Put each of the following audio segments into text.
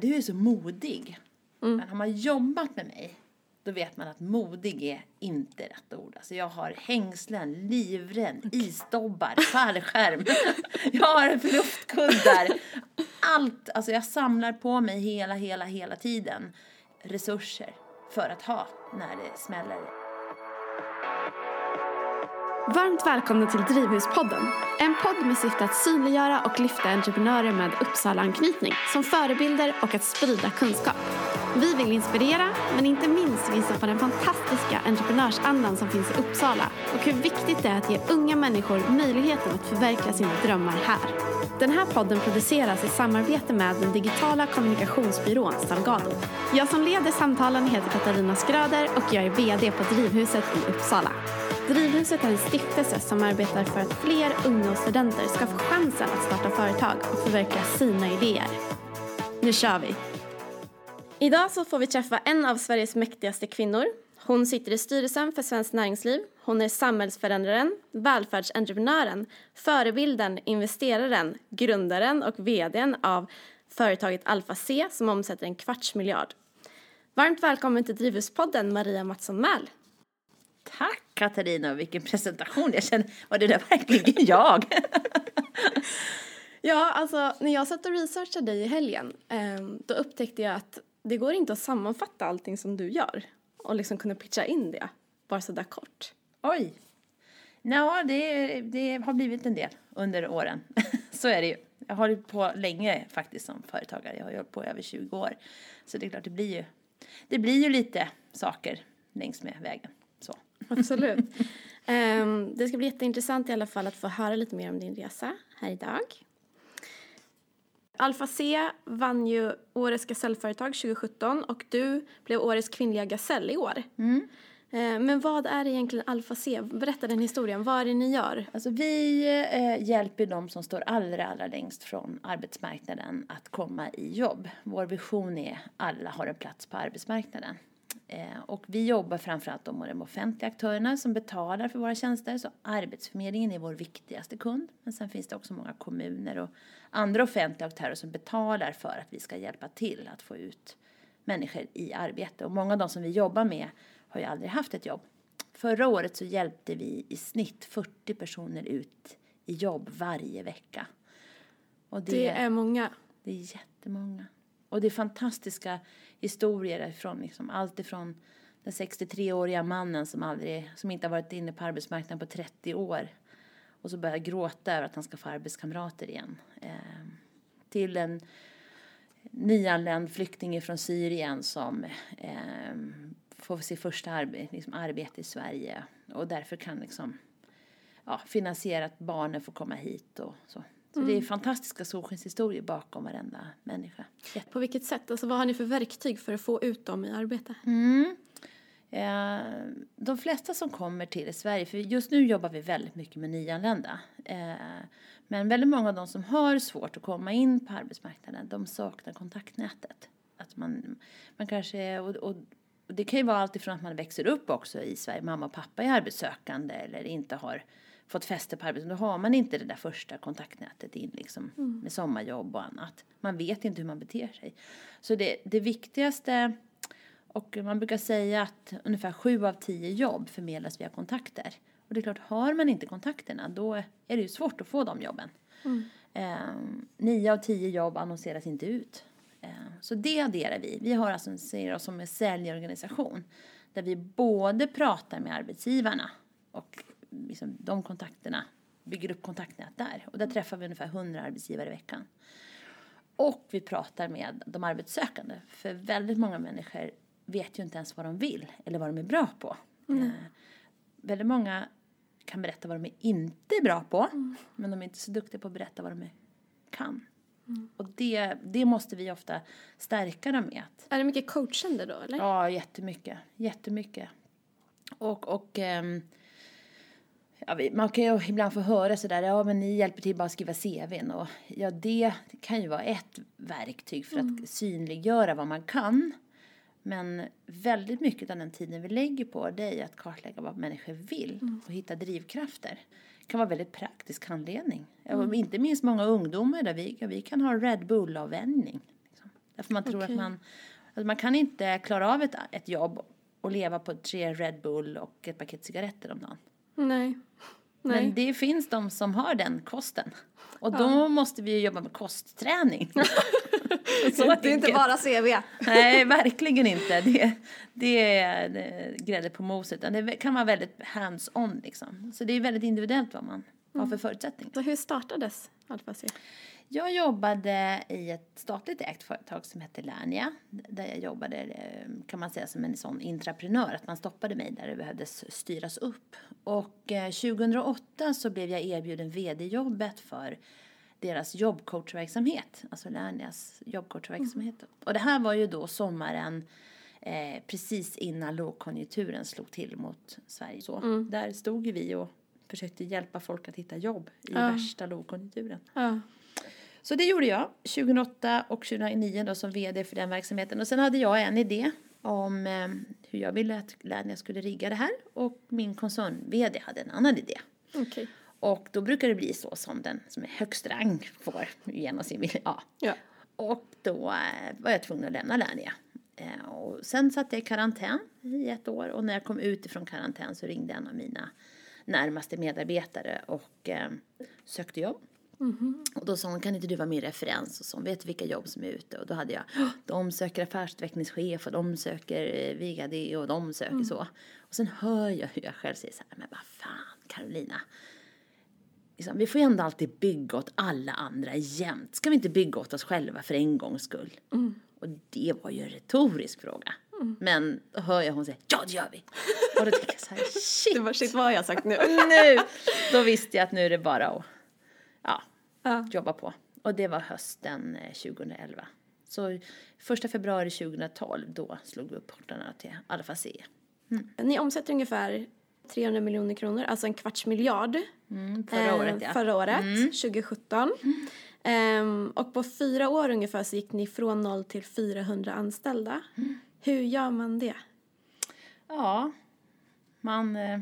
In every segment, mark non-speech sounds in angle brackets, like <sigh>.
du är så modig. Men har man jobbat med mig, då vet man att modig är inte rätt ord. Alltså jag har hängslen, livrem, isdobbar, fallskärm. <laughs> jag har luftkuddar. Allt, alltså jag samlar på mig hela, hela, hela tiden resurser för att ha när det smäller. Varmt välkomna till Drivhuspodden. En podd med syfte att synliggöra och lyfta entreprenörer med Uppsala-anknytning som förebilder och att sprida kunskap. Vi vill inspirera, men inte minst visa på den fantastiska entreprenörsandan som finns i Uppsala och hur viktigt det är att ge unga människor möjligheten att förverkliga sina drömmar här. Den här podden produceras i samarbete med den digitala kommunikationsbyrån Salgado. Jag som leder samtalen heter Katarina Skröder och jag är VD på Drivhuset i Uppsala. Drivhuset är en stiftelse som arbetar för att fler unga och studenter ska få chansen att starta företag och förverkliga sina idéer. Nu kör vi! Idag så får vi träffa en av Sveriges mäktigaste kvinnor. Hon sitter i styrelsen för Svenskt Näringsliv. Hon är samhällsförändraren, välfärdsentreprenören, förebilden, investeraren, grundaren och vdn av företaget Alfa C som omsätter en kvarts miljard. Varmt välkommen till Drivhuspodden Maria Mattsson Mähl. Katarina, vilken presentation. Jag känner, var det där verkligen jag? ja, alltså när jag satt och researchade dig i helgen eh, då upptäckte jag att det går inte att sammanfatta allting som du gör och liksom kunna pitcha in det bara sådär kort. Oj. Ja, det, det har blivit en del under åren. <laughs> Så är det ju. Jag har hållit på länge faktiskt som företagare. Jag har hållit på över 20 år. Så det är klart, det blir ju, det blir ju lite saker längs med vägen. Absolut. um, det ska bli jätteintressant i alla fall att få höra lite mer om din resa här idag. Alfa C vann ju Årets gasellföretag 2017 och du blev Årets kvinnliga gasell i år. Mm. Men vad är egentligen Alfa C? Berätta den historien. Vad är det ni gör? Alltså vi eh, hjälper de som står allra, allra längst från arbetsmarknaden att komma i jobb. Vår vision är alla har en plats på arbetsmarknaden. Eh, och vi jobbar framförallt med de offentliga aktörerna som betalar för våra tjänster. Så Arbetsförmedlingen är vår viktigaste kund. Men sen finns det också många kommuner och andra offentliga aktörer som betalar för att vi ska hjälpa till att få ut människor i arbete. Och många av de som vi jobbar med har ju aldrig haft ett jobb. Förra året så hjälpte vi i snitt 40 personer ut i jobb varje vecka. Det, det är många. Det är jättemånga. Och det är fantastiska historier från liksom allt ifrån den 63-åriga mannen som, aldrig, som inte har varit inne på arbetsmarknaden på 30 år och så börjar gråta över att han ska få arbetskamrater igen. Eh, till en nyanländ flykting från Syrien som eh, får sitt första arbete, liksom arbete i Sverige och därför kan liksom, ja, finansiera att barnen får komma hit och så. Så mm. det är mm. fantastiska solskenshistorier bakom varenda människa. På vilket sätt? Alltså vad har ni för verktyg för att få ut dem i arbete? Mm. Eh, de flesta som kommer till Sverige, för just nu jobbar vi väldigt mycket med nyanlända. Eh, men väldigt många av de som har svårt att komma in på arbetsmarknaden, de saknar kontaktnätet. Att man, man kanske, och, och, och det kan ju vara alltifrån att man växer upp också i Sverige, mamma och pappa är arbetssökande eller inte har fått fäste på arbetet. Då har man inte det där första kontaktnätet in liksom mm. med sommarjobb och annat. Man vet inte hur man beter sig. Så det, det viktigaste, och man brukar säga att ungefär sju av tio jobb förmedlas via kontakter. Och det är klart, har man inte kontakterna då är det ju svårt att få de jobben. Mm. Eh, nio av tio jobb annonseras inte ut. Eh, så det adderar vi. Vi har alltså, ser oss som en säljorganisation där vi både pratar med arbetsgivarna och liksom, de kontakterna, bygger upp kontaktnät där. Och där träffar vi ungefär 100 arbetsgivare i veckan. Och vi pratar med de arbetssökande. För väldigt många människor vet ju inte ens vad de vill eller vad de är bra på. Mm. Eh, väldigt många kan berätta vad de är inte är bra på. Mm. Men de är inte så duktiga på att berätta vad de är, kan. Mm. Och det, det måste vi ofta stärka dem med. Är det mycket coachande då eller? Ja, jättemycket. Jättemycket. Och, och um, ja, man kan ju ibland få höra sådär, ja men ni hjälper till bara att skriva CVn och ja det kan ju vara ett verktyg för mm. att synliggöra vad man kan. Men väldigt mycket av den tiden vi lägger på det är att kartlägga vad människor vill mm. och hitta drivkrafter. Det kan vara väldigt praktisk handledning. Mm. inte minst många ungdomar där vi, vi kan ha Red Bull-avvänjning. Liksom. Därför man tror Okej. att man, att man kan inte klara av ett, ett jobb och leva på tre Red Bull och ett paket cigaretter om dagen. Nej. Nej. Men det finns de som har den kosten. Och då måste vi jobba med kostträning. <laughs> Så det är inte bara CV. Nej, verkligen inte. Det, det är grädde på moset. Det kan vara väldigt hands-on liksom. Så det är väldigt individuellt vad man har för förutsättningar. Så hur startades Alfa C? Jag jobbade i ett statligt ägt företag som hette Lernia. Där jag jobbade, eh, kan man säga, som en sån intraprenör. Att man stoppade mig där det behövde styras upp. Och eh, 2008 så blev jag erbjuden vd-jobbet för deras jobbcoachverksamhet. Alltså Lernias jobbcoachverksamhet. Och det här var ju då sommaren eh, precis innan lågkonjunkturen slog till mot Sverige. Så där stod vi och försökte hjälpa folk att hitta jobb i Ja. värsta lågkonjunkturen. Ja. Så det gjorde jag 2008 och 2009 då som vd för den verksamheten. Och sen hade jag en idé om eh, hur jag ville att Lernia skulle rigga det här och min koncern-vd hade en annan idé. Okej. Och då brukar det bli så som den som är högst rang får genom sin vilja. Ja. Ja. Och då eh, var jag tvungen att lämna Lernia. Eh, och sen satt jag i karantän i ett år och när jag kom ut ifrån karantän så ringde en av mina närmaste medarbetare och eh, sökte jobb. Och då sa hon, kan inte du vara min referens? Och så vet vilka jobb som är ute. Och då hade jag, "Åh, de söker affärsutvecklingschef och de söker eh, VD och de söker så. Och sen hör jag hur jag själv säger så här, men vad fan Carolina. Liksom, vi får ju ändå alltid bygga åt alla andra jämt. Ska vi inte bygga åt oss själva för en gångs skull? Och det var ju en retorisk fråga. Men då hör jag hon säga, ja det gör vi. Och då tänker jag så här, shit <laughs> Det var shit, vad har jag sagt nu? <laughs> nu! Då visste jag att nu är det bara att ja, Ja. jobba på. Och det var hösten eh, 2011. Så första februari 2012, då slog vi upp portarna till Alfa C. Ni omsätter ungefär 300 miljoner kronor, alltså en kvarts miljard. Mm, förra eh, året, ja. Förra året, 2017. Ehm, och på fyra år ungefär så gick ni från noll till 400 anställda. Hur gör man det? Ja, man eh,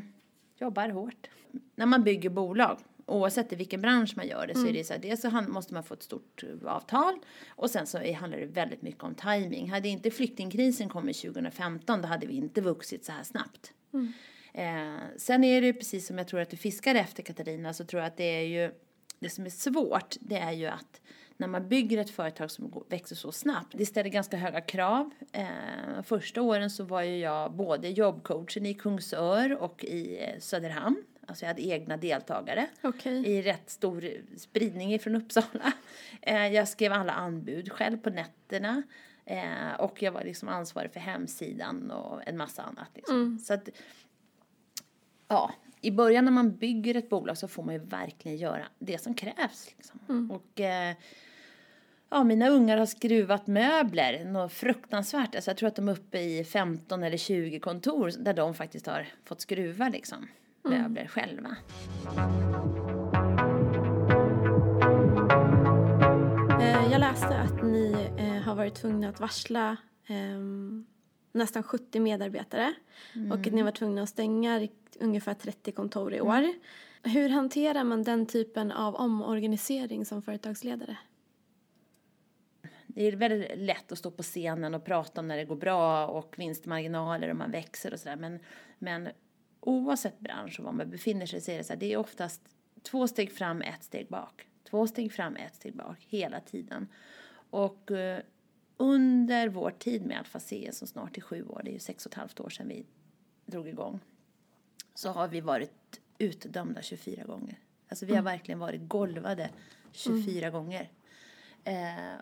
jobbar hårt. När man bygger bolag, oavsett i vilken bransch man gör det, så är det så här, dels så måste man få ett stort eh, avtal och sen så handlar det väldigt mycket om timing. Hade inte flyktingkrisen kommit 2015, då hade vi inte vuxit så här snabbt. Eh, sen är det ju precis som jag tror att du fiskar efter Katarina, så tror jag att det är ju, det som är svårt, det är ju att när man bygger ett företag som växer så snabbt, det ställer ganska höga krav. Eh, första åren så var ju jag både jobbcoachen i Kungsör och i eh, Söderhamn. Alltså jag hade egna deltagare Okej. i rätt stor spridning ifrån Uppsala. <laughs> Eh, jag skrev alla anbud själv på nätterna. Eh, och jag var liksom ansvarig för hemsidan och en massa annat. Liksom. Så att, ja, i början när man bygger ett bolag så får man ju verkligen göra det som krävs. Liksom. Och eh, ja, mina ungar har skruvat möbler, något fruktansvärt. Alltså jag tror att de är uppe i 15 eller 20 kontor där de faktiskt har fått skruva liksom, möbler själva. Eh, jag läste att ni eh, har varit tvungna att varsla ehm, nästan 70 medarbetare och att ni var tvungna att stänga ungefär 30 kontor i år. Hur hanterar man den typen av omorganisering som företagsledare? Det är väldigt lätt att stå på scenen och prata om när det går bra och vinstmarginaler och man växer och sådär. Men, men oavsett bransch och var man befinner sig så är det så här, det är oftast två steg fram, ett steg bak. Två steg fram, ett steg bak hela tiden. Och eh, under vår tid med Alfa C som snart är sju år, det är ju sex och ett halvt år sedan vi drog igång, så har vi varit utdömda 24 gånger. Alltså vi har verkligen varit golvade 24 gånger. Eh,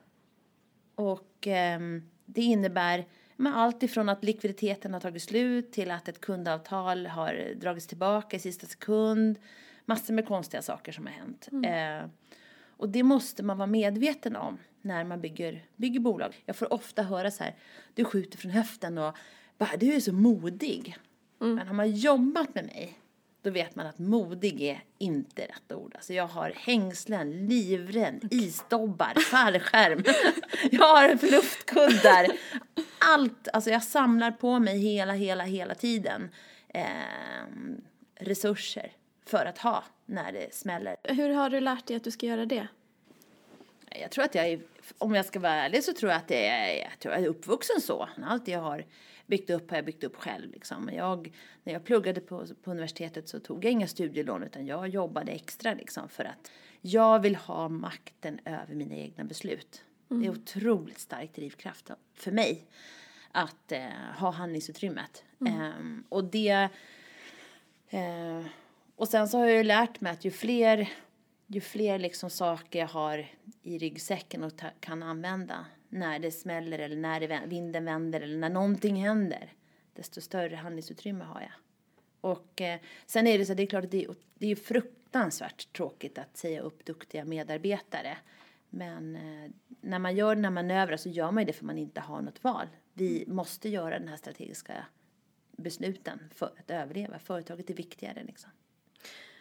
och ehm, det innebär men allt ifrån att likviditeten har tagit slut till att ett kundavtal har dragits tillbaka i sista sekund. Massor med konstiga saker som har hänt. Eh, och det måste man vara medveten om när man bygger, bygger bolag. Jag får ofta höra så här, du skjuter från höften och bara, du är så modig. Men har man jobbat med mig då vet man att modig är inte rätt ord. Alltså jag har hängslen, livrem, isdobbar, fallskärm. <laughs> jag har luftkuddar. Allt, alltså jag samlar på mig hela, hela, hela tiden eh, resurser för att ha när det smäller. Hur har du lärt dig att du ska göra det? Jag tror att jag om jag ska vara ärlig så tror jag att det är, jag tror jag är uppvuxen så. Allt jag har byggt upp har jag byggt upp själv. Liksom. Jag, när jag pluggade på, på universitetet så tog jag inga studielån utan jag jobbade extra liksom, för att jag vill ha makten över mina egna beslut. Mm. Det är otroligt stark drivkraft för mig att eh, ha handlingsutrymmet. Mm. Eh, och det... Eh, och sen så har jag ju lärt mig att ju fler, ju fler liksom saker jag har i ryggsäcken och ta, kan använda när det smäller eller när det, vinden vänder eller när någonting händer, desto större handlingsutrymme har jag. Och eh, sen är det så det är klart att det är, det är fruktansvärt tråkigt att säga upp duktiga medarbetare. Men eh, när man gör den här manövern så gör man ju det för man inte har något val. Vi måste göra den här strategiska besluten för att överleva. Företaget är viktigare liksom.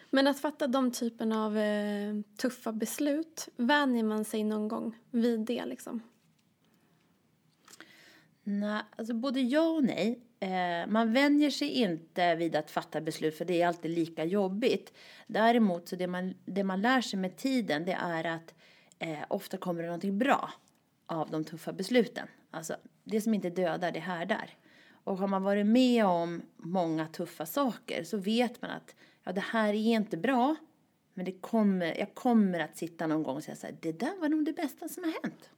Men att fatta de typen av eh, tuffa beslut, vänjer man sig någon gång vid det liksom? Nej, alltså både ja och nej. Eh, man vänjer sig inte vid att fatta beslut för det är alltid lika jobbigt. Däremot så det man, det man lär sig med tiden det är att eh, ofta kommer det någonting bra av de tuffa besluten. Alltså det som inte dödar det härdar. Och har man varit med om många tuffa saker så vet man att ja, det här är inte bra men det kommer, jag kommer att sitta någon gång och säga så här, det där var nog det bästa som har hänt.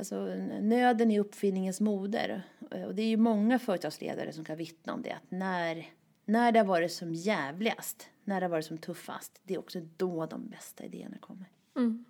Alltså, nöden är uppfinningens moder. Eh, och det är ju många företagsledare som kan vittna om det. Att när, när det har varit som jävligast, när det har varit som tuffast, det är också då de bästa idéerna kommer. Mm.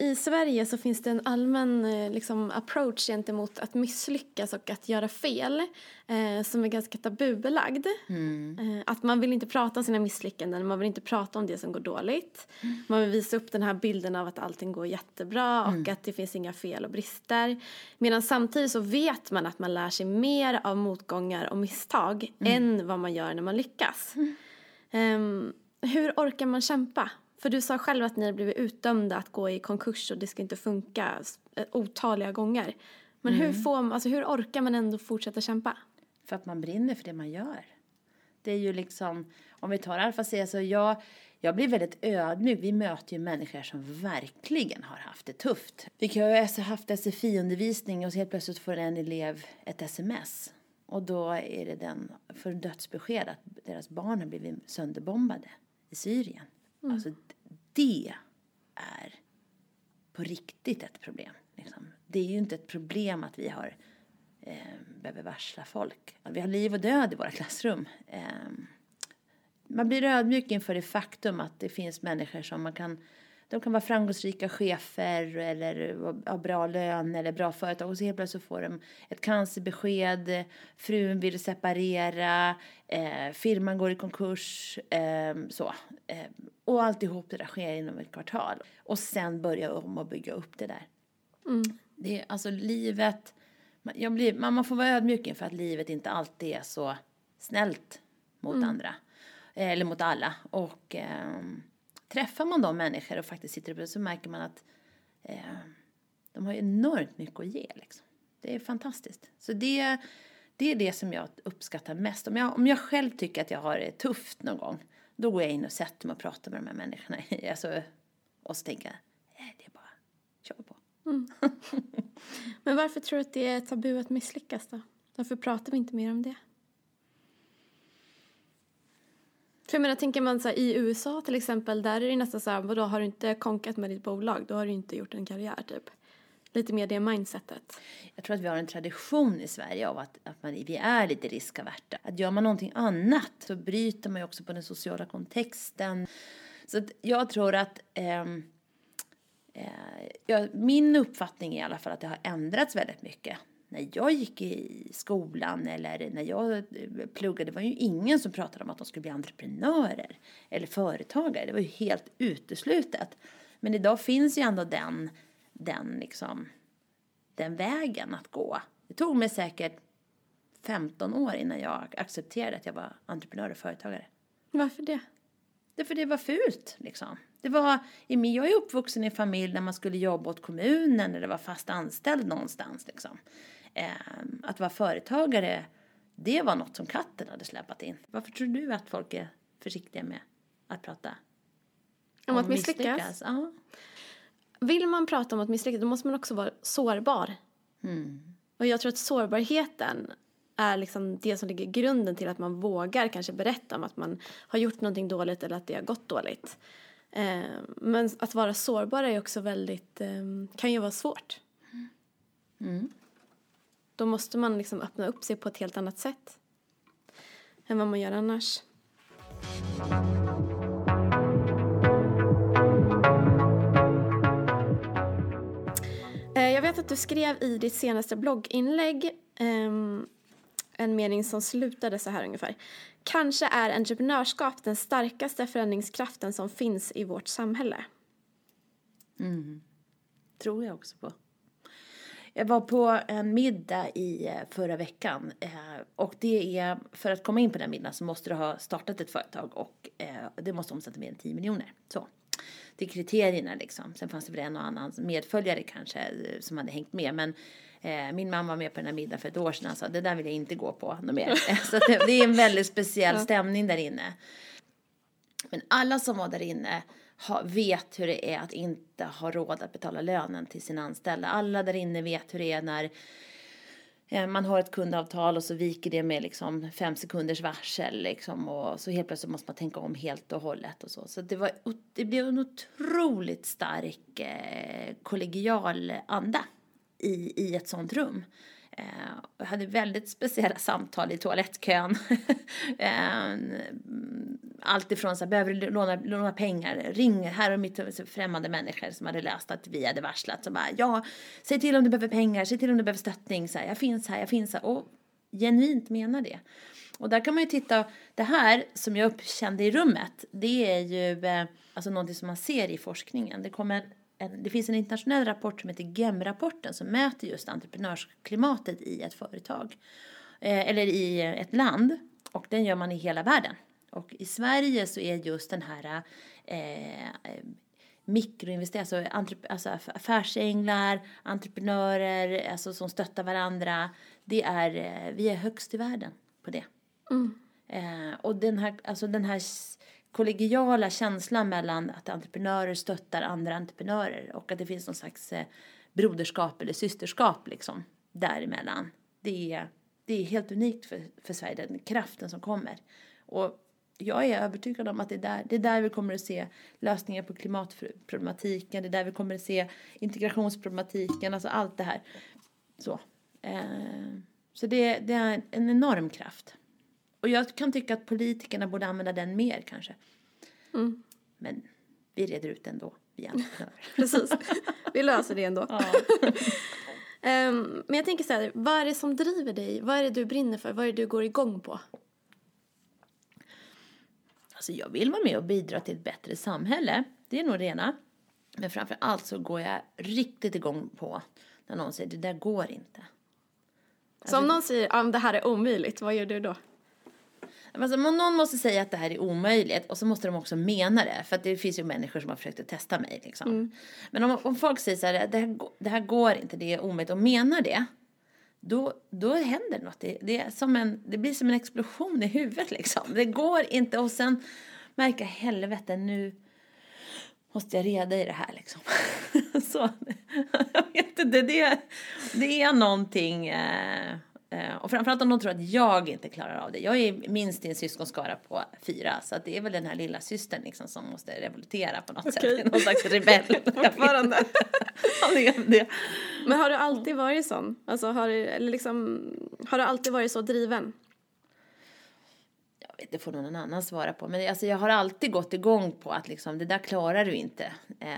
I Sverige så finns det en allmän eh, liksom, approach gentemot att misslyckas och att göra fel eh, som är ganska tabubelagd. Mm. Eh, att man vill inte prata om sina misslyckanden, man vill inte prata om det som går dåligt. Mm. Man vill visa upp den här bilden av att allting går jättebra och mm. att det finns inga fel och brister. Medan samtidigt så vet man att man lär sig mer av motgångar och misstag mm. än vad man gör när man lyckas. Um, hur orkar man kämpa? För du sa själv att ni har blivit utdömda att gå i konkurs och det ska inte funka eh, otaliga gånger. Men mm. hur, får, alltså hur orkar man ändå fortsätta kämpa? För att man brinner för det man gör. Det är ju liksom, om vi tar Alfa C, så jag, jag blir väldigt ödmjuk. Vi möter ju människor som verkligen har haft det tufft. Vi har ju haft SFI-undervisning och så helt plötsligt får en elev ett sms. Och då är det den, för dödsbesked att deras barn har blivit sönderbombade i Syrien. Mm. Alltså det är på riktigt ett problem. Liksom. Det är ju inte ett problem att vi har eh, behöver varsla folk. Vi har liv och död i våra klassrum. Eh, man blir ödmjuk inför det faktum att det finns människor som man kan de kan vara framgångsrika chefer eller ha bra lön eller bra företag och så helt plötsligt får de ett cancerbesked, frun vill separera, eh, firman går i konkurs, eh, så. Eh, och alltihop det där sker inom ett kvartal. Och sen börja om och bygga upp det där. Mm. Det är alltså livet, jag blir, man får vara ödmjuk inför att livet inte alltid är så snällt mot mm. andra. Eller mot alla. Och eh, träffar man de människor och faktiskt sitter uppe så märker man att eh, de har enormt mycket att ge. Liksom. Det är fantastiskt. Så det, det är det som jag uppskattar mest. Om jag, om jag själv tycker att jag har det tufft någon gång, då går jag in och sätter mig och pratar med de här människorna. Alltså, och så tänker jag, nej, det är bara, kör på. Mm. <laughs> Men varför tror du att det är tabu att misslyckas då? Varför pratar vi inte mer om det? För jag menar, tänker man så här, i USA till exempel, där är det nästan så här, vadå, har du inte konkat med ditt bolag, då har du inte gjort en karriär typ. Lite mer det mindsetet. Jag tror att vi har en tradition i Sverige av att, att man, vi är lite riskaverta. Att gör man någonting annat så bryter man ju också på den sociala kontexten. Så att jag tror att eh, eh, ja, min uppfattning är i alla fall att det har ändrats väldigt mycket när jag gick i skolan eller när jag eh, pluggade, det var ju ingen som pratade om att de skulle bli entreprenörer eller företagare. Det var ju helt uteslutet. Men idag finns ju ändå den, den, liksom, den vägen att gå. Det tog mig säkert 15 år innan jag accepterade att jag var entreprenör och företagare. Varför det? Därför det var fult liksom. Det var, jag är uppvuxen i en familj där man skulle jobba åt kommunen eller var fast anställd någonstans liksom eh, att vara företagare, det var något som katten hade släpat in. Varför tror du att folk är försiktiga med att prata om, om att misslyckas? Ja. Vill man prata om att misslyckas då måste man också vara sårbar. Mm. Och jag tror att sårbarheten är liksom det som ligger grunden till att man vågar kanske berätta om att man har gjort någonting dåligt eller att det har gått dåligt. Eh, men att vara sårbar är också väldigt, eh, kan ju vara svårt. Mm. Då måste man liksom öppna upp sig på ett helt annat sätt än vad man gör annars. Vet att du skrev i ditt senaste blogginlägg um, en mening som slutade så här ungefär. Kanske är entreprenörskap den starkaste förändringskraften som finns i vårt samhälle. Mm, tror jag också på. Jag var på en middag i eh, förra veckan eh, och det är för att komma in på den middagen så måste du ha startat ett företag och eh, det måste omsätta mer än 10 miljoner. Så. Är kriterierna liksom. Sen fanns det väl en och annan medföljare kanske eh, som hade hängt med men eh, min mamma var med på den här middagen för ett år sedan och sa det där vill jag inte gå på något mer. <laughs> så det, det är en väldigt speciell stämning där inne. Men alla som var där inne ha, vet hur det är att inte ha råd att betala lönen till sina anställda. Alla där inne vet hur det är när Eh, man har ett kundavtal och så viker det med liksom fem sekunders varsel liksom och så helt plötsligt måste man tänka om helt och hållet och så. Så det, var, det blev en otroligt stark eh, kollegial anda i, i ett sånt rum. Eh, jag hade väldigt speciella <laughs> samtal i toalettkön. <laughs> eh, allt ifrån så här, behöver du låna, låna pengar, ring, här och mitt främmande människor som hade läst att vi hade varslat. Så bara, ja, säg till om du behöver pengar, säg till om du behöver stöttning, så här, jag finns här, jag finns här. Och genuint menar det. Och där kan man ju titta, det här som jag uppkände i rummet, det är ju eh, alltså någonting som man ser i forskningen. Det kommer en, det finns en internationell rapport som heter GEM-rapporten som mäter just entreprenörsklimatet i ett företag. Eh, eller i ett land. Och den gör man i hela världen. Och i Sverige så är just den här eh, mikroinvesterare, alltså, entrep- alltså aff- affärsänglar, entreprenörer, alltså som stöttar varandra. Det är, eh, vi är högst i världen på det. Eh, och den här, alltså den här kollegiala känslan mellan att entreprenörer stöttar andra entreprenörer och att det finns någon slags eh, broderskap eller systerskap liksom däremellan. Det är, det är helt unikt för, för Sverige, den kraften som kommer. Och jag är övertygad om att det är, där, det är där vi kommer att se lösningar på klimatproblematiken, det är där vi kommer att se integrationsproblematiken, alltså allt det här. Så, eh, så det, det är en enorm kraft. Och jag kan tycka att politikerna borde använda den mer kanske. Men vi reder ut det ändå, vi <laughs> entreprenörer. Precis. Vi löser det ändå. ja. <laughs> Ehm, men jag tänker så här, vad är det som driver dig? Vad är det du brinner för? Vad är det du går igång på? Alltså jag vill vara med och bidra till ett bättre samhälle. Det är nog det ena. Men framför allt så går jag riktigt igång på när någon säger det där går inte. Så om någon säger att det här är omöjligt, vad gör du då? Alltså, någon måste säga att det här är omöjligt och så måste de också mena det. För det finns ju människor som har försökt att testa mig. Liksom. Men om, om folk säger så här, det här, det här går inte, det är omöjligt och menar det. Då, då händer något. Det, det, är som en, det blir som en explosion i huvudet liksom. Det går inte och sen märker helvete nu måste jag reda i det här liksom. <laughs> så, <laughs> jag vet inte, det, det är någonting. Eh, och framförallt om de tror att jag inte klarar av det. Jag är minst i en syskonskara på fyra. Så att det är väl den här lilla systern liksom som måste revoltera på något Okej. sätt. Någon slags rebell. <laughs> Fortfarande. <laughs> Men har du alltid varit sån? Alltså har du, eller liksom, har du alltid varit så driven? Jag vet, det får någon annan svara på. Men alltså, jag har alltid gått igång på att liksom, det där klarar du inte. Eh,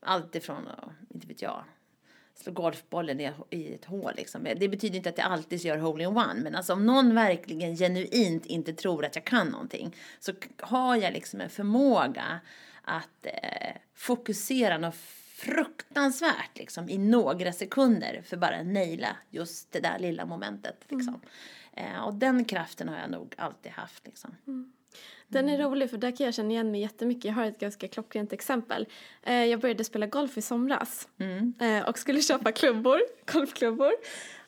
allt ifrån, inte vet jag, slå golfbollen i, ett hål liksom. Det betyder inte att jag alltid gör hole-in-one. Men alltså om någon verkligen genuint inte tror att jag kan någonting så har jag liksom en förmåga att eh, fokusera något fruktansvärt liksom, i några sekunder för bara naila just det där lilla momentet. Liksom. Eh, och den kraften har jag nog alltid haft. Liksom. Den är rolig för där kan jag känna igen mig jättemycket. Jag har ett ganska klockrent exempel. Eh, jag började spela golf i somras eh, och skulle <laughs> köpa klubbor, golfklubbor.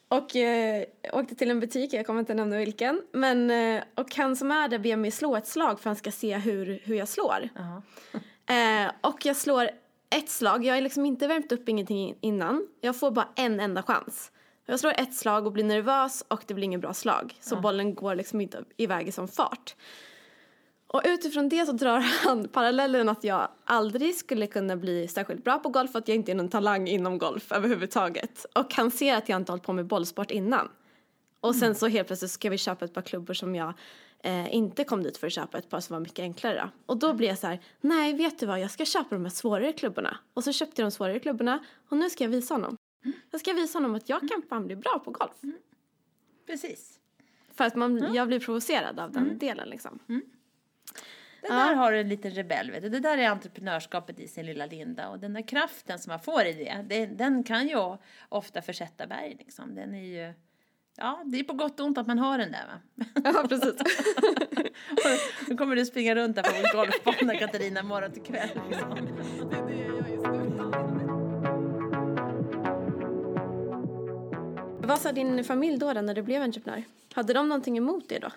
Och eh, åkte till en butik, jag kommer inte nämna vilken. Men, eh, och han som är där ber mig slå ett slag för han ska se hur, hur jag slår. Ja. <laughs> Eh, och jag slår ett slag. Jag har liksom inte värmt upp ingenting innan. Jag får bara en enda chans. Jag slår ett slag och blir nervös och det blir inget bra slag. Så bollen går liksom inte iväg i sån fart. Och utifrån det så drar han parallellen att jag aldrig skulle kunna bli särskilt bra på golf för att jag inte är någon talang inom golf överhuvudtaget. Och han ser att jag inte hållit på med bollsport innan. Och sen så helt plötsligt ska vi köpa ett par klubbor som jag eh, inte kom dit för att köpa, ett par som var mycket enklare. Då. Och då blir jag så här, nej vet du vad, jag ska köpa de här svårare klubborna. Och så köpte jag de svårare klubborna och nu ska jag visa honom. Jag ska visa honom att jag kan fan bli bra på golf. Precis. För att man, jag blir provocerad av den delen liksom. Det där har du en liten rebell, vet du. Det där är entreprenörskapet i sin lilla linda. Och den där kraften som man får i det, det den kan ju ofta försätta berg liksom. Den är ju... Ja, det är på gott och ont att man har den där va. Ja, precis. <laughs> Nu kommer du springa runt där på vår golfbana Katarina morgon till kväll. Liksom. Vad sa din familj då, då när du blev entreprenör? Hade de någonting emot det då?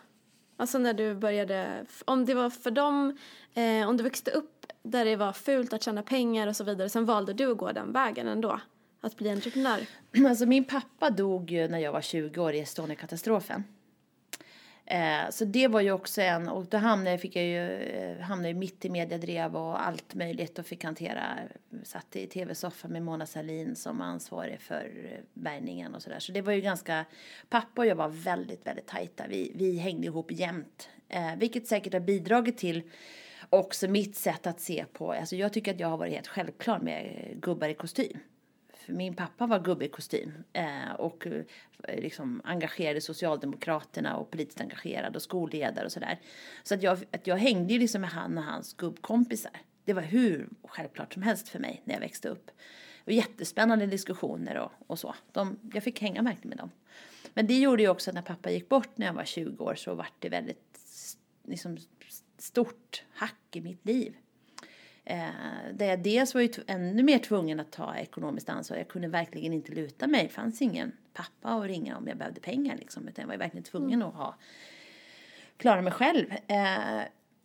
Alltså när du började, om det var för dem, eh, om du växte upp där det var fult att tjäna pengar och så vidare, sen valde du att gå den vägen ändå, att bli entreprenör. <clears throat> Alltså min pappa dog ju när jag var 20 år i Estonia-katastrofen. Eh, så det var ju också en, och då hamnade, fick jag ju, eh, hamnade ju mitt i mediedrev och allt möjligt och fick hantera, satt i tv-soffan med Mona Salin som ansvarig för eh, bärgningen och sådär. Så det var ju ganska, pappa och jag var väldigt, väldigt tajta. Vi, vi hängde ihop jämt. Eh, vilket säkert har bidragit till också mitt sätt att se på, alltså jag tycker att jag har varit helt självklar med gubbar i kostym. Min pappa var gubbe i kostym eh, och eh, liksom engagerad i Socialdemokraterna och politiskt engagerad och skolledare och sådär. Så att jag, att jag hängde ju liksom med han och hans gubbkompisar. Det var hur självklart som helst för mig när jag växte upp. Och jättespännande diskussioner och, och så. De, jag fick hänga verkligen med dem. Men det gjorde ju också att när pappa gick bort när jag var 20 år så var det väldigt liksom, stort hack i mitt liv. Eh, där jag dels var ju ännu mer tvungen att ta ekonomiskt ansvar. Jag kunde verkligen inte luta mig. Det fanns ingen pappa att ringa om jag behövde pengar liksom. Utan jag var verkligen tvungen att ha, klara mig själv. Eh,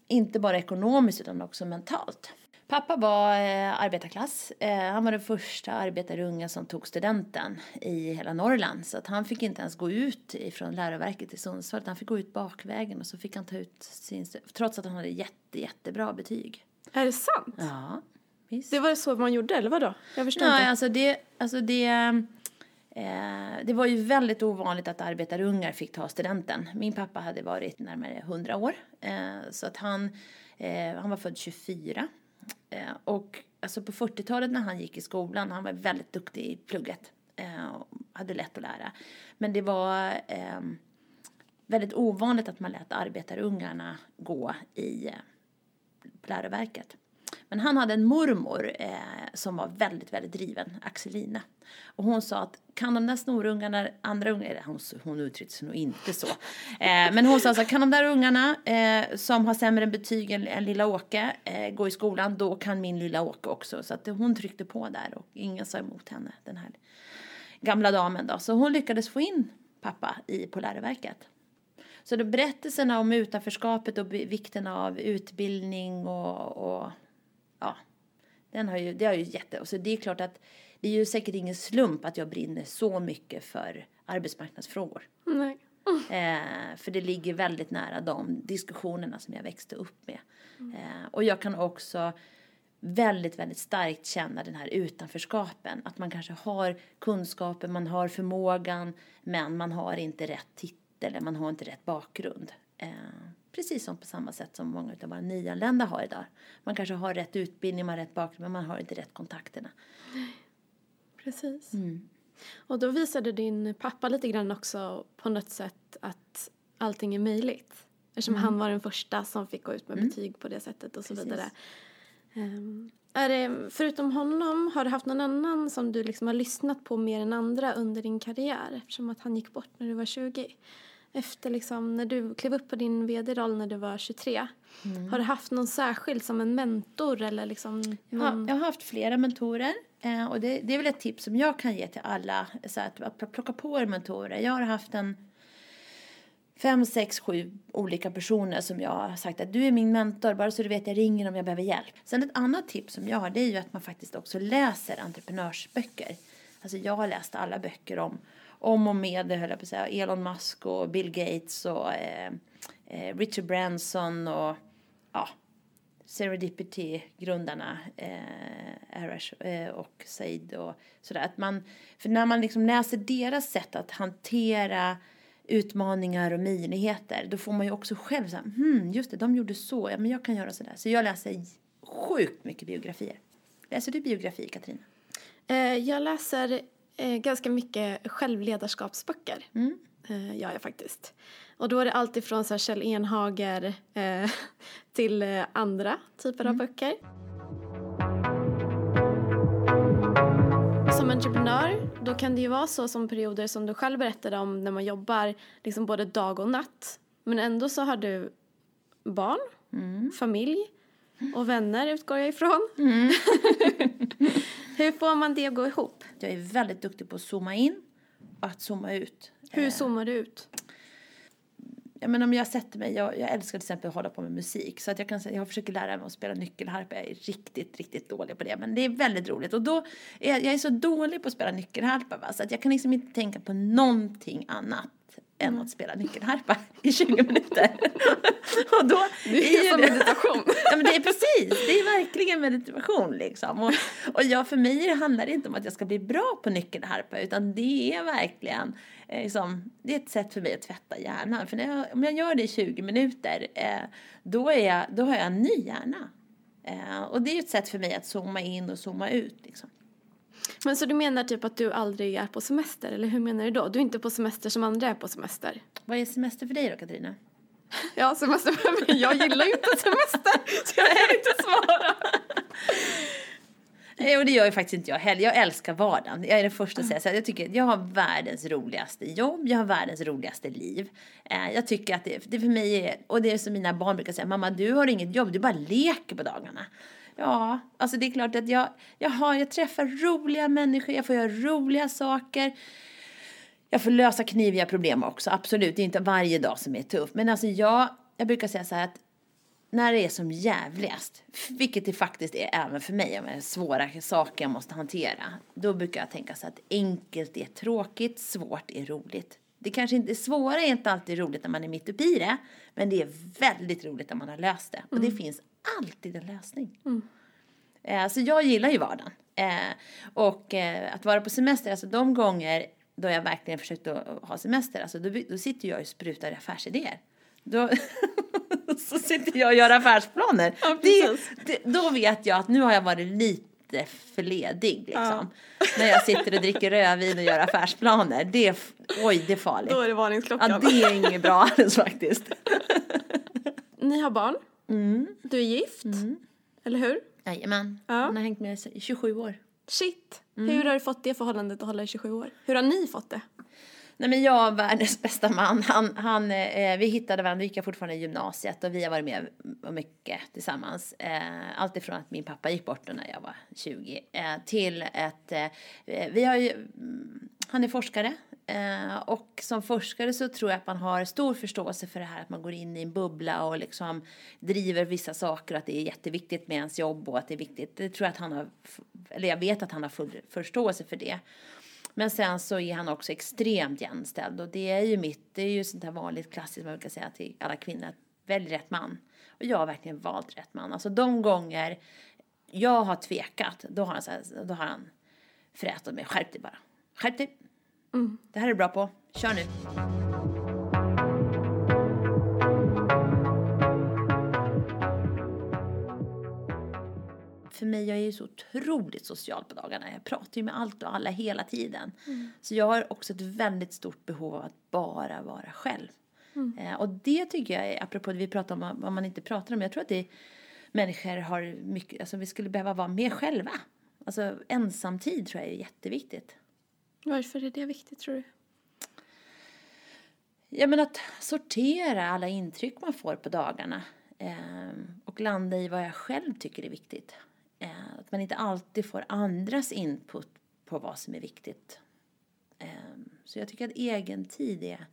inte bara ekonomiskt utan också mentalt. Pappa var eh, arbetarklass. Eh, han var den första arbetarunga som tog studenten i hela Norrland. Så att han fick inte ens gå ut från läroverket i Sundsvall. Han fick gå ut bakvägen och så fick han ta ut sin... Trots att han hade jätte, jättebra betyg. Är det sant? Ja, visst. Det var så man gjorde, eller vadå? Jag förstår Nej, inte. alltså det, alltså det, eh, det var ju väldigt ovanligt att arbetarungar fick ta studenten. Min pappa hade varit närmare 100 år, eh, så att han, eh, han var född 24. Eh, och alltså på 40-talet när han gick i skolan, han var väldigt duktig i plugget, eh, hade lätt att lära. Men det var eh, väldigt ovanligt att man lät arbetarungarna gå i läroverket. Men han hade en mormor eh, som var väldigt, väldigt driven, Axelina. Och hon sa att kan de där snorungarna, andra ungar, hon, hon uttryckte sig nog inte så. Eh, men hon sa så kan de där ungarna eh, som har sämre betyg än, än lilla Åke eh, gå i skolan, då kan min lilla Åke också. Så att hon tryckte på där och ingen sa emot henne, den här gamla damen då. Så hon lyckades få in pappa i, på läroverket. Så då berättelserna om utanförskapet och vikten av utbildning och, och ja, den har ju, det har ju jätte, och så det är klart att det är ju säkert ingen slump att jag brinner så mycket för arbetsmarknadsfrågor. Nej. Eh, för det ligger väldigt nära de diskussionerna som jag växte upp med. Eh, och jag kan också väldigt, väldigt starkt känna den här utanförskapen. Att man kanske har kunskapen, man har förmågan, men man har inte rätt eller man har inte rätt bakgrund. Eh, precis som på samma sätt som många av våra nyanlända har idag. Man kanske har rätt utbildning, man har rätt bakgrund, men man har inte rätt kontakterna. Precis. Mm. Och då visade din pappa lite grann också på något sätt att allting är möjligt. Eftersom Mm. han var den första som fick gå ut med betyg på det sättet och så Precis. vidare. Ehm, är det, förutom honom, har du haft någon annan som du liksom har lyssnat på mer än andra under din karriär? Eftersom att han gick bort när du var 20. Efter liksom, när du klev upp på din vd-roll när du var 23. Mm. Har du haft någon särskild som en mentor eller liksom Jag har, någon... jag har haft flera mentorer eh, och det, det är väl ett tips som jag kan ge till alla. Så att, att plocka på er mentorer. Jag har haft en fem, sex, sju olika personer som jag har sagt att du är min mentor, bara så du vet jag ringer om jag behöver hjälp. Sen ett annat tips som jag har det är ju att man faktiskt också läser entreprenörsböcker. Alltså jag har läst alla böcker om, om och med, höll jag på att säga, Elon Musk och Bill Gates och eh, eh, Richard Branson och ja, Serendipity-grundarna, eh, Arash eh, och Said och sådär. Att man, för när man liksom läser deras sätt att hantera utmaningar och möjligheter, då får man ju också själv så här, hmm, just det, de gjorde så, ja men jag kan göra sådär. Så jag läser sjukt mycket biografier. Läser du biografi, Katarina? Eh, jag läser eh, ganska mycket självledarskapsböcker. Mm. Eh, gör jag faktiskt. Och då är det alltifrån så här Kjell Enhager eh, <laughs> till eh, andra typer mm. av böcker. Som entreprenör, då kan det ju vara så som perioder som du själv berättade om när man jobbar liksom både dag och natt. Men ändå så har du barn, mm. familj och vänner utgår jag ifrån. Mm. <laughs> <laughs> Hur får man det att gå ihop? Jag är väldigt duktig på att zooma in och att zooma ut. Hur zoomar du ut? Ja, men om jag sätter mig, jag, jag älskar till exempel att hålla på med musik så att jag kan jag försöker lära mig att spela nyckelharpa, jag är riktigt, riktigt dålig på det men det är väldigt roligt och då, är jag, jag är så dålig på att spela nyckelharpa va? så att jag kan liksom inte tänka på någonting annat än att spela nyckelharpa i 20 minuter. <laughs> och då det är, är som det, meditation. <laughs> ja, men det är precis, det är verkligen meditation liksom. Och, och jag, för mig handlar det inte om att jag ska bli bra på nyckelharpa utan det är verkligen eh, liksom, det är ett sätt för mig att tvätta hjärnan. För jag, om jag gör det i 20 minuter eh, då, är jag, då har jag en ny hjärna. Eh, och det är ett sätt för mig att zooma in och zooma ut liksom. Men så du menar typ att du aldrig är på semester, eller hur menar du då? Du är inte på semester som andra är på semester? Vad är semester för dig då, Katarina? <laughs> Ja, semester för mig. Jag gillar ju inte semester, <laughs> så jag kan inte svara. <laughs> Nej, och det gör ju faktiskt inte jag heller. Jag älskar vardagen. Jag är den första att säga så. Jag tycker jag har världens roligaste jobb. Jag har världens roligaste liv. Eh, jag tycker att det, det för mig är, och det är som mina barn brukar säga, mamma du har inget jobb, du bara leker på dagarna. Ja, alltså det är klart att jag, jag, har, jag träffar roliga människor, jag får göra roliga saker. Jag får lösa kniviga problem också, absolut. Det är inte varje dag som är tuff. Men alltså jag, jag brukar säga så här att när det är som jävligast, vilket det faktiskt är även för mig, med svåra saker jag måste hantera, då brukar jag tänka så att enkelt är tråkigt, svårt är roligt. Det kanske inte, svåra är inte alltid roligt när man är mitt uppe i det, men det är väldigt roligt när man har löst det. Och det mm. finns alltid en lösning. Mm. Eh, så jag gillar ju vardagen. Eh, och eh, att vara på semester, alltså de gånger då jag verkligen försökt att ha semester, alltså då, då sitter jag och sprutar affärsidéer. Då, <laughs> så sitter jag och gör affärsplaner. Ja, det, det, då vet jag att nu har jag varit lite för ledig liksom. Ja. När jag sitter och dricker rödvin och gör affärsplaner. Det, oj, det är farligt. Då är det varningsklockan. Ja, det är inget bra alls faktiskt. Ni har barn. Mm. Du är gift. Mm. Eller hur? Jajamän. Ja. Hon har hängt med i 27 år. Shit! Mm. Hur har du fått det förhållandet att hålla i 27 år? Hur har ni fått det? Nej men jag, världens bästa man, han, han, eh, vi hittade varandra, vi gick fortfarande i gymnasiet och vi har varit med mycket tillsammans. Eh, allt ifrån att min pappa gick bort när jag var 20 eh, till att eh, vi har ju, mm, han är forskare eh, och som forskare så tror jag att man har stor förståelse för det här att man går in i en bubbla och liksom driver vissa saker och att det är jätteviktigt med ens jobb och att det är viktigt. Det tror jag att han har, eller jag vet att han har full förståelse för det. Men sen så är han också extremt jämställd och det är ju mitt, det är ju sånt här vanligt klassiskt man brukar säga till alla kvinnor, välj rätt man. Och jag har verkligen valt rätt man. Alltså de gånger jag har tvekat, då har han, så här, då har han frätat mig, skärp dig bara. Skärp dig. Mm. Det här är du bra på, kör nu. För mig, jag är ju så otroligt social på dagarna. Jag pratar ju med allt och alla hela tiden. Mm. Så jag har också ett väldigt stort behov av att bara vara själv. Mm. Eh, och det tycker jag, är, apropå det vi pratar om vad man inte pratar om, jag tror att det människor har mycket, alltså vi skulle behöva vara mer själva. Alltså ensamtid tror jag är jätteviktigt. Varför är det viktigt tror du? Ja men att sortera alla intryck man får på dagarna. Eh, och landa i vad jag själv tycker är viktigt. Eh, att man inte alltid får andras input på vad som är viktigt. Eh, så jag tycker att egen tid är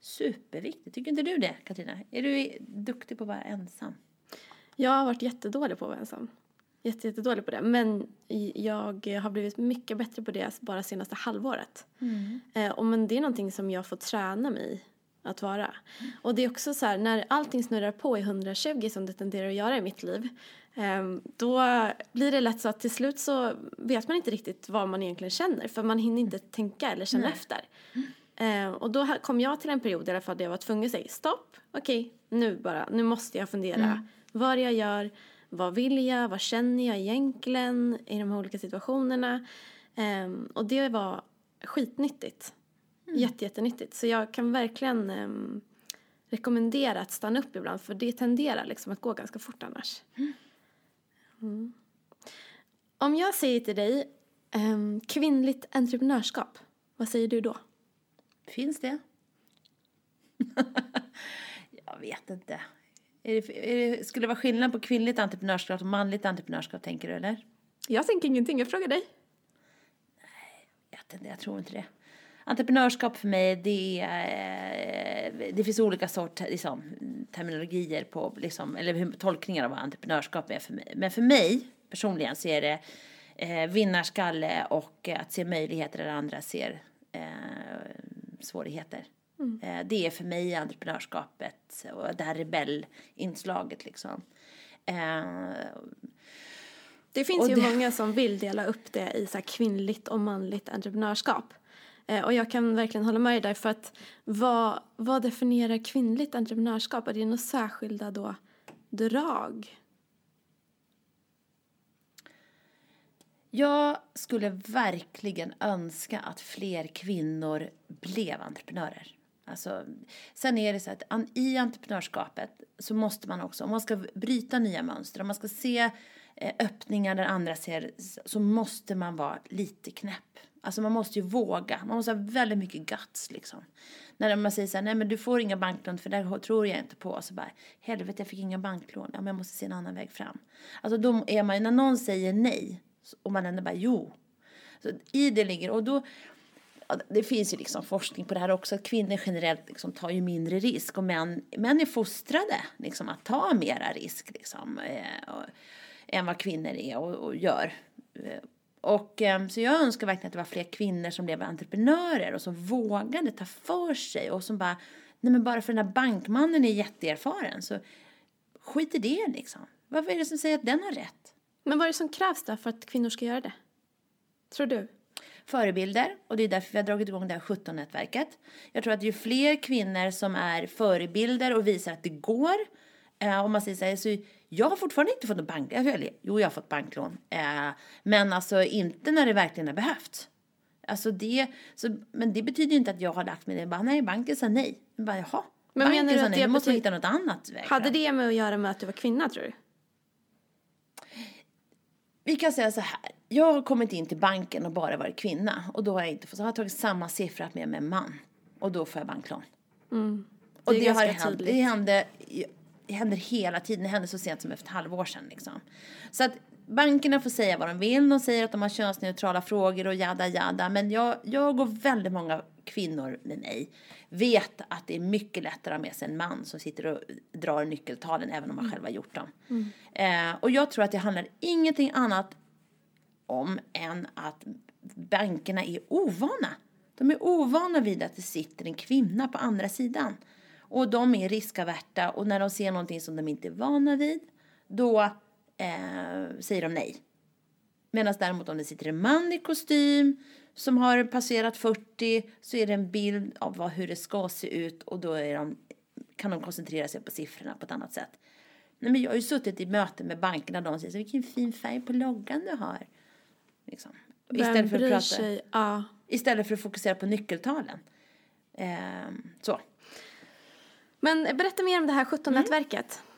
superviktigt. Tycker inte du det, Katarina? Är du duktig på att vara ensam? Jag har varit jättedålig på att vara ensam. Jätte, jättedålig på det. Men jag har blivit mycket bättre på det bara senaste halvåret. Mm. Eh, och men det är någonting som jag får träna mig i att vara. Och det är också så här, när allting snurrar på i 120 som det tenderar att göra i mitt liv. Eh, då blir det lätt så att till slut så vet man inte riktigt vad man egentligen känner. För man hinner inte tänka eller känna Nej. efter. Eh, och då kom jag till en period i alla fall där jag var tvungen att säga stopp, okej, nu bara, nu måste jag fundera vad det jag gör, vad vill jag, vad känner jag egentligen i de här olika situationerna. Ehm, och det var skitnyttigt. Jätte, jättenyttigt. Så jag kan verkligen ehm, rekommendera att stanna upp ibland för det tenderar liksom att gå ganska fort annars. Mm. Om jag säger till dig ehm, kvinnligt entreprenörskap, vad säger du då? Finns det? <laughs> jag vet inte. Är det, är det, skulle det vara skillnad på kvinnligt entreprenörskap och manligt entreprenörskap, tänker du, eller? Jag tänker ingenting, jag frågar dig. Jag vet inte, jag tror inte det. Entreprenörskap för mig, det är, eh, det finns olika sorters liksom, terminologier på, liksom, eller hur- tolkningar av vad entreprenörskap är för mig. Men för mig personligen så är det eh, vinnarskalle och att se möjligheter där andra ser eh, svårigheter. Eh, det är för mig entreprenörskapet och det här rebellinslaget liksom. Eh, Det finns ju det- många som vill dela upp det i så kvinnligt och manligt entreprenörskap. Eh, och jag kan verkligen hålla med dig där för att vad, vad definierar kvinnligt entreprenörskap? Är det några särskilda då drag? Jag skulle verkligen önska att fler kvinnor blev entreprenörer. Alltså, sen är det så att i entreprenörskapet så måste man också, om man ska bryta nya mönster, om man ska se eh, öppningar där andra ser, så måste man vara lite knäpp. Alltså man måste ju våga, man måste ha väldigt mycket guts liksom. När man säger så här, nej men du får inga banklån för det tror jag inte på. Så bara, helvete jag fick inga banklån, ja men jag måste se en annan väg fram. Alltså då är man, när någon säger nej, och man ändå bara jo. Så i det ligger, och då, det finns ju liksom forskning på det här också, att kvinnor generellt liksom tar ju mindre risk och män, män är fostrade liksom att ta mera risk liksom, eh, och, än vad kvinnor är och, och gör. Eh, och, eh, så jag önskar verkligen att det var fler kvinnor som blev entreprenörer och som vågade ta för sig och som bara, nej men bara för den här bankmannen är jätteerfaren så skit i det liksom. Vad är det som säger att den har rätt? Men vad är det som krävs då för att kvinnor ska göra det? Tror du? förebilder och det är därför vi har dragit igång det här 17-nätverket. Jag tror att ju fler kvinnor som är förebilder och visar att det går, eh, om man säger så här, så jag har fortfarande inte fått en bank, eller, jo jag har fått banklån, eh, men alltså inte när det verkligen har behövts. Alltså det, så, men det betyder inte att jag har lagt mig ner bara, nej banken sa nej. Jag bara, jaha, Men banken menar du sa att nej, det måste betyder- hitta något annat väg Hade det med att göra med att du var kvinna tror du? Vi kan säga så här. Jag har kommit in till banken och bara varit kvinna. Och då har jag inte fått, så har jag tagit samma siffra med mig en man. Och då får jag banklån. Mm. Det Och det, har hänt, tydligt. det hände, det händer hela tiden. Det hände så sent som efter ett halvår sedan liksom. Så att bankerna får säga vad de vill. De säger att de har könsneutrala frågor och jada jada. Men jag, jag och väldigt många kvinnor med mig vet att det är mycket lättare att ha med sig en man som sitter och drar nyckeltalen även om man själv har gjort dem. Eh, och jag tror att det handlar ingenting annat om än att bankerna är ovana. De är ovana vid att det sitter en kvinna på andra sidan. Och de är riskaverta och när de ser någonting som de inte är vana vid, då eh, säger de nej. Medan däremot om det sitter en man i kostym som har passerat 40 så är det en bild av vad, hur det ska se ut och då de, kan de koncentrera sig på siffrorna på ett annat sätt. Nej, men jag har ju suttit i möten med bankerna och de säger så, vilken fin färg på loggan du har. Liksom. Istället för, att prata, sig? Istället för att fokusera på nyckeltalen. Ehm, så. Men berätta mer om det här 17-nätverket. Mm.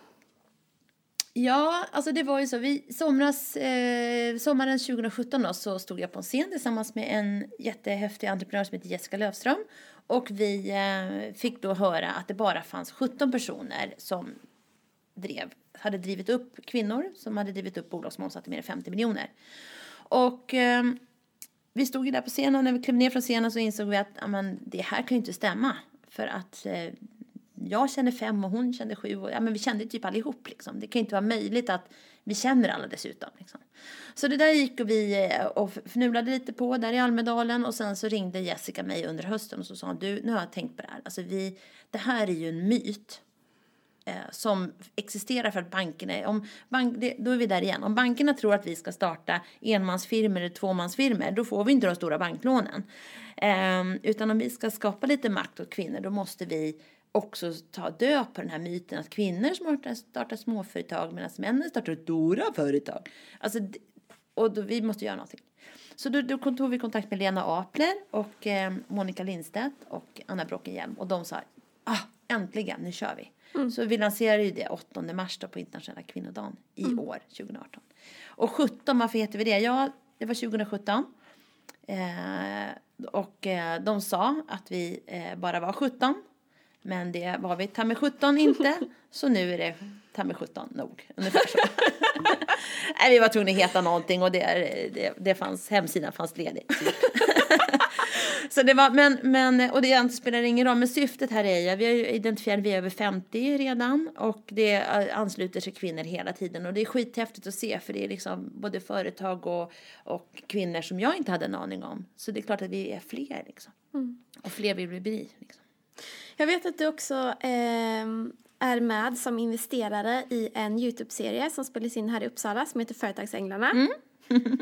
Ja, alltså det var ju så. Vi, somras, eh, sommaren 2017 då, så stod jag på en scen tillsammans med en jättehäftig entreprenör som heter Jessica Löfström. Och vi eh, fick då höra att det bara fanns 17 personer som drev, hade drivit upp kvinnor som hade drivit upp bolag som omsatte mer än 50 miljoner. Och eh, vi stod ju där på scenen och när vi klev ner från scenen så insåg vi att amen, det här kan ju inte stämma. För att eh, jag känner fem och hon kände sju. Och, ja, men vi kände typ allihop. Liksom. Det kan inte vara möjligt att vi känner alla dessutom. Liksom. Så det där gick och vi eh, och fnulade lite på där i Almedalen. Och sen så ringde Jessica mig under hösten och så sa du, nu har jag tänkt på det här. Alltså vi, det här är ju en myt eh, som existerar för att bankerna, om bank, det, då är vi där igen. Om bankerna tror att vi ska starta enmansfirmor eller tvåmansfirmor, då får vi inte de stora banklånen. Eh, utan om vi ska skapa lite makt åt kvinnor, då måste vi också ta död på den här myten att kvinnor startar, startar småföretag medan männen startar stora företag. Alltså, och då, vi måste göra någonting. Så då, då tog vi kontakt med Lena Apler och eh, Monica Lindstedt och Anna Brockenhielm och de sa ah, äntligen, nu kör vi. Mm. Så vi lanserade ju det 8 mars då på internationella kvinnodagen i mm. år, 2018. Och 17, varför heter vi det? Ja, det var 2017. Eh, och eh, de sa att vi eh, bara var 17 men det var vi ta med 17 inte. <laughs> Så nu är det ta med 17 nog. Ungefär så. <laughs> Nej, vi var tvungna att heta någonting och det, det, det fanns, hemsidan fanns ledig. Typ. <laughs> så det var, men, men, och det spelar ingen roll, men syftet här är ju, vi har identifierat, vi är över 50 redan och det ansluter sig kvinnor hela tiden och det är skithäftigt att se för det är liksom både företag och, och kvinnor som jag inte hade en aning om. Så det är klart att vi är fler liksom. Mm. Och fler vill vi bli. Liksom. Jag vet att du också eh, är med som investerare i en Youtube-serie som spelas in här i Uppsala som heter Företagsänglarna. Mm. <laughs>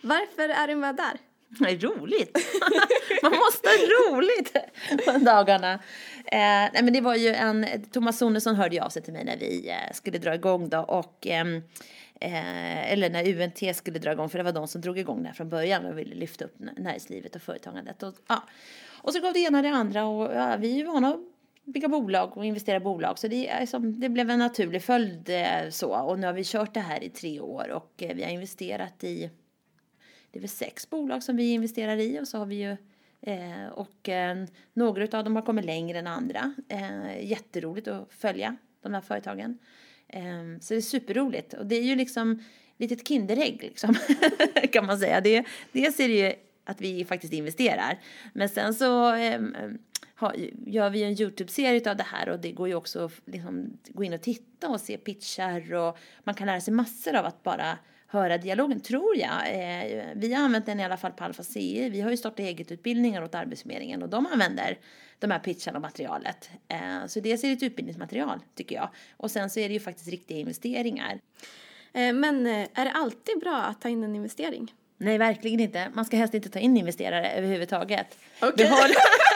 Varför är du med där? Det är roligt. <laughs> Man måste ha roligt på dagarna. Eh, nej men det var ju en, Thomas Sonesson hörde av sig till mig när vi eh, skulle dra igång då och eh, eller när UNT skulle dra igång, för det var de som drog igång det här från början och ville lyfta upp näringslivet och företagandet. Och, ja. och så gav det ena det andra och ja, vi är ju vana att bygga bolag och investera i bolag så det, liksom, det blev en naturlig följd eh, så. Och nu har vi kört det här i tre år och eh, vi har investerat i, det är väl sex bolag som vi investerar i och så har vi ju Eh, och eh, några av dem har kommit längre än andra. Eh, jätteroligt att följa de här företagen. Ehm, så det är superroligt. Och det är ju liksom ett litet Kinderägg liksom, <laughs> kan man säga. Det, dels är det ju att vi faktiskt investerar. Men sen så ehm, ha, gör vi en Youtube-serie av det här och det går ju också att liksom, gå in och titta och se pitchar och man kan lära sig massor av att bara höra dialogen, tror jag. Eh, vi har använt den i alla fall på Alfa CE. Vi har ju startat eget-utbildningar åt Arbetsförmedlingen och de använder de här pitcharna och materialet. Eh, så dels är det ett utbildningsmaterial, tycker jag. Och sen så är det ju faktiskt riktiga investeringar. Eh, men eh, är det alltid bra att ta in en investering? Nej, verkligen inte. Man ska helst inte ta in investerare överhuvudtaget. Okay. Har... <laughs>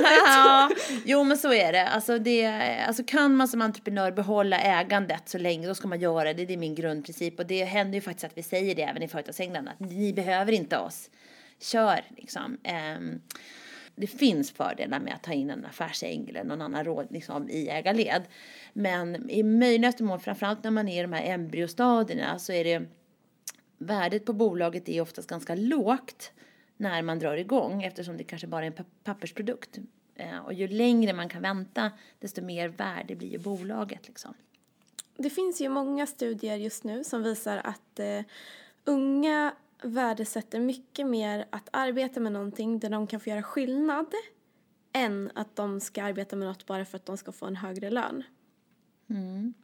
<laughs> ja, jo, men så är det. Alltså, det. alltså kan man som entreprenör behålla ägandet så länge, då ska man göra det. Det är min grundprincip. Och det händer ju faktiskt att vi säger det även i Företagsänglarna. Att ni behöver inte oss. Kör, liksom. Um, det finns fördelar med att ta in en affärsängel eller någon annan råd liksom, i ägarled. Men i möjligaste mån, framförallt när man är i de här embryostadierna, så är det värdet på bolaget är oftast ganska lågt när man drar igång eftersom det kanske bara är en pappersprodukt. Eh, och ju längre man kan vänta desto mer värde blir ju bolaget. Liksom. Det finns ju många studier just nu som visar att eh, unga värdesätter mycket mer att arbeta med någonting där de kan få göra skillnad än att de ska arbeta med något bara för att de ska få en högre lön. Mm.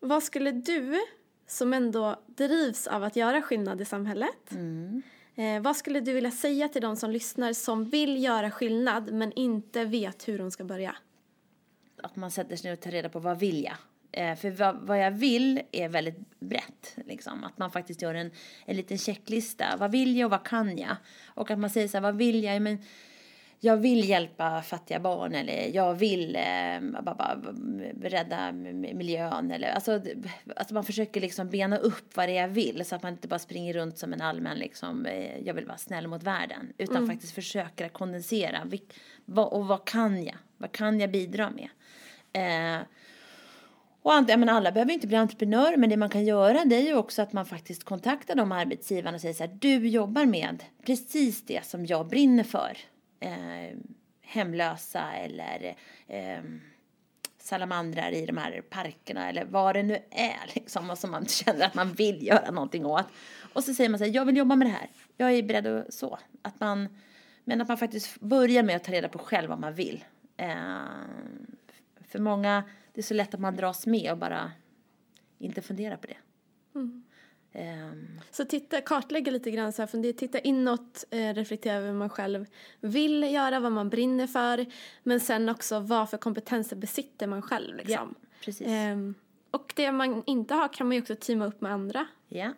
Vad skulle du, som ändå drivs av att göra skillnad i samhället, mm eh, vad skulle du vilja säga till de som lyssnar som vill göra skillnad men inte vet hur de ska börja? Att man sätter sig ner och tar reda på vad vill jag? Eh, för vad, vad, jag vill är väldigt brett. Liksom. Att man faktiskt gör en, en liten checklista. Vad vill jag och vad kan jag? Och att man säger så här, vad vill jag? Men jag vill hjälpa fattiga barn eller jag vill eh, bara, rädda miljön. Eller, alltså, att man försöker liksom bena upp vad det är jag vill så att man inte bara springer runt som en allmän liksom, eh, jag vill vara snäll mot världen. Utan mm. faktiskt försöker kondensera. Vilk, vad, och vad kan jag? Vad kan jag bidra med? Eh, och menar, alla behöver inte bli entreprenörer men det man kan göra det är ju också att man faktiskt kontaktar de arbetsgivarna och säger så här, du jobbar med precis det som jag brinner för. Eh, hemlösa eller eh, salamandrar i de här parkerna eller vad det nu är liksom och som man <laughs> känner att man vill göra någonting åt. Och så säger man så här, jag vill jobba med det här. Jag är beredd att så. Att man Men att man faktiskt börjar med att ta reda på själv vad man vill. Eh, för många, det är så lätt att man dras med och bara inte funderar på det. Mm. Eh, Så titta, kartlägga lite grann, så här, fundera, titta inåt, eh, reflektera över vad man själv vill göra, vad man brinner för. Men sen också vad för kompetenser besitter man själv. Liksom. precis. Ehm, och det man inte har kan man ju också teama upp med andra. ja.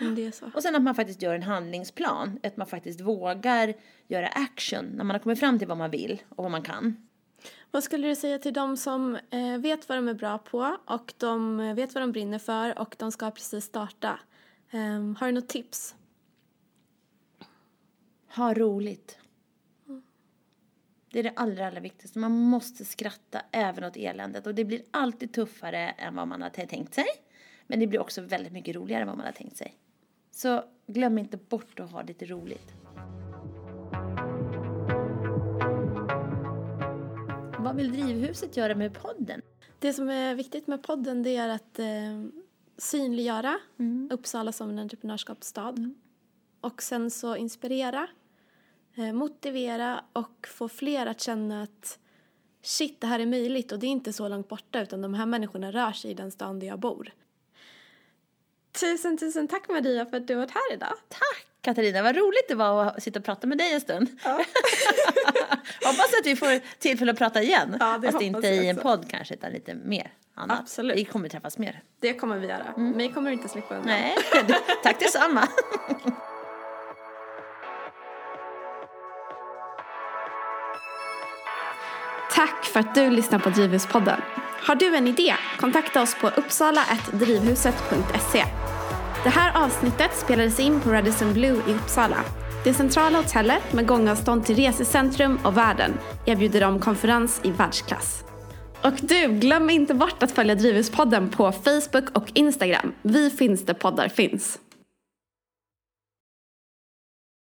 Om det är så. Och sen att man faktiskt gör en handlingsplan. Att man faktiskt vågar göra action när man har kommit fram till vad man vill och vad man kan. Vad skulle du säga till de som eh, vet vad de är bra på och de eh, vet vad de brinner för och de ska precis starta? Ehm, har du något tips? Ha roligt. Det är det allra, allra viktigaste. Man måste skratta även åt eländet. Och det blir alltid tuffare än vad man har tänkt sig. Men det blir också väldigt mycket roligare än vad man har tänkt sig. Så glöm inte bort att ha lite roligt. Vad vill Drivhuset göra med podden? Det som är viktigt med podden det är att eh, synliggöra Uppsala som en entreprenörskapsstad. Och sen så inspirera, eh, motivera och få fler att känna att shit, det här är möjligt och det är inte så långt borta utan de här människorna rör sig i den stan där jag bor. Tusen, tusen tack Maria för att du har varit här idag. Tack Katarina, vad roligt det var att sitta och prata med dig en stund. <laughs> hoppas att vi får tillfälle att prata igen. Ja, det Fast inte i en podd kanske, utan lite mer annat. Absolut. Vi kommer träffas mer. Det kommer vi göra. Mig kommer du inte slippa undan. Nej, <laughs> tack detsamma. <laughs> Tack för att du lyssnar på Drivhuspodden. Har du en idé? Kontakta oss på uppsala.drivhuset.se. Det här avsnittet spelades in på Radisson Blue i Uppsala. Det centrala hotellet med gångavstånd till resecentrum och världen erbjuder om konferens i världsklass. Och du, glöm inte bort att följa Drivhuspodden på Facebook och Instagram. Vi finns där poddar finns.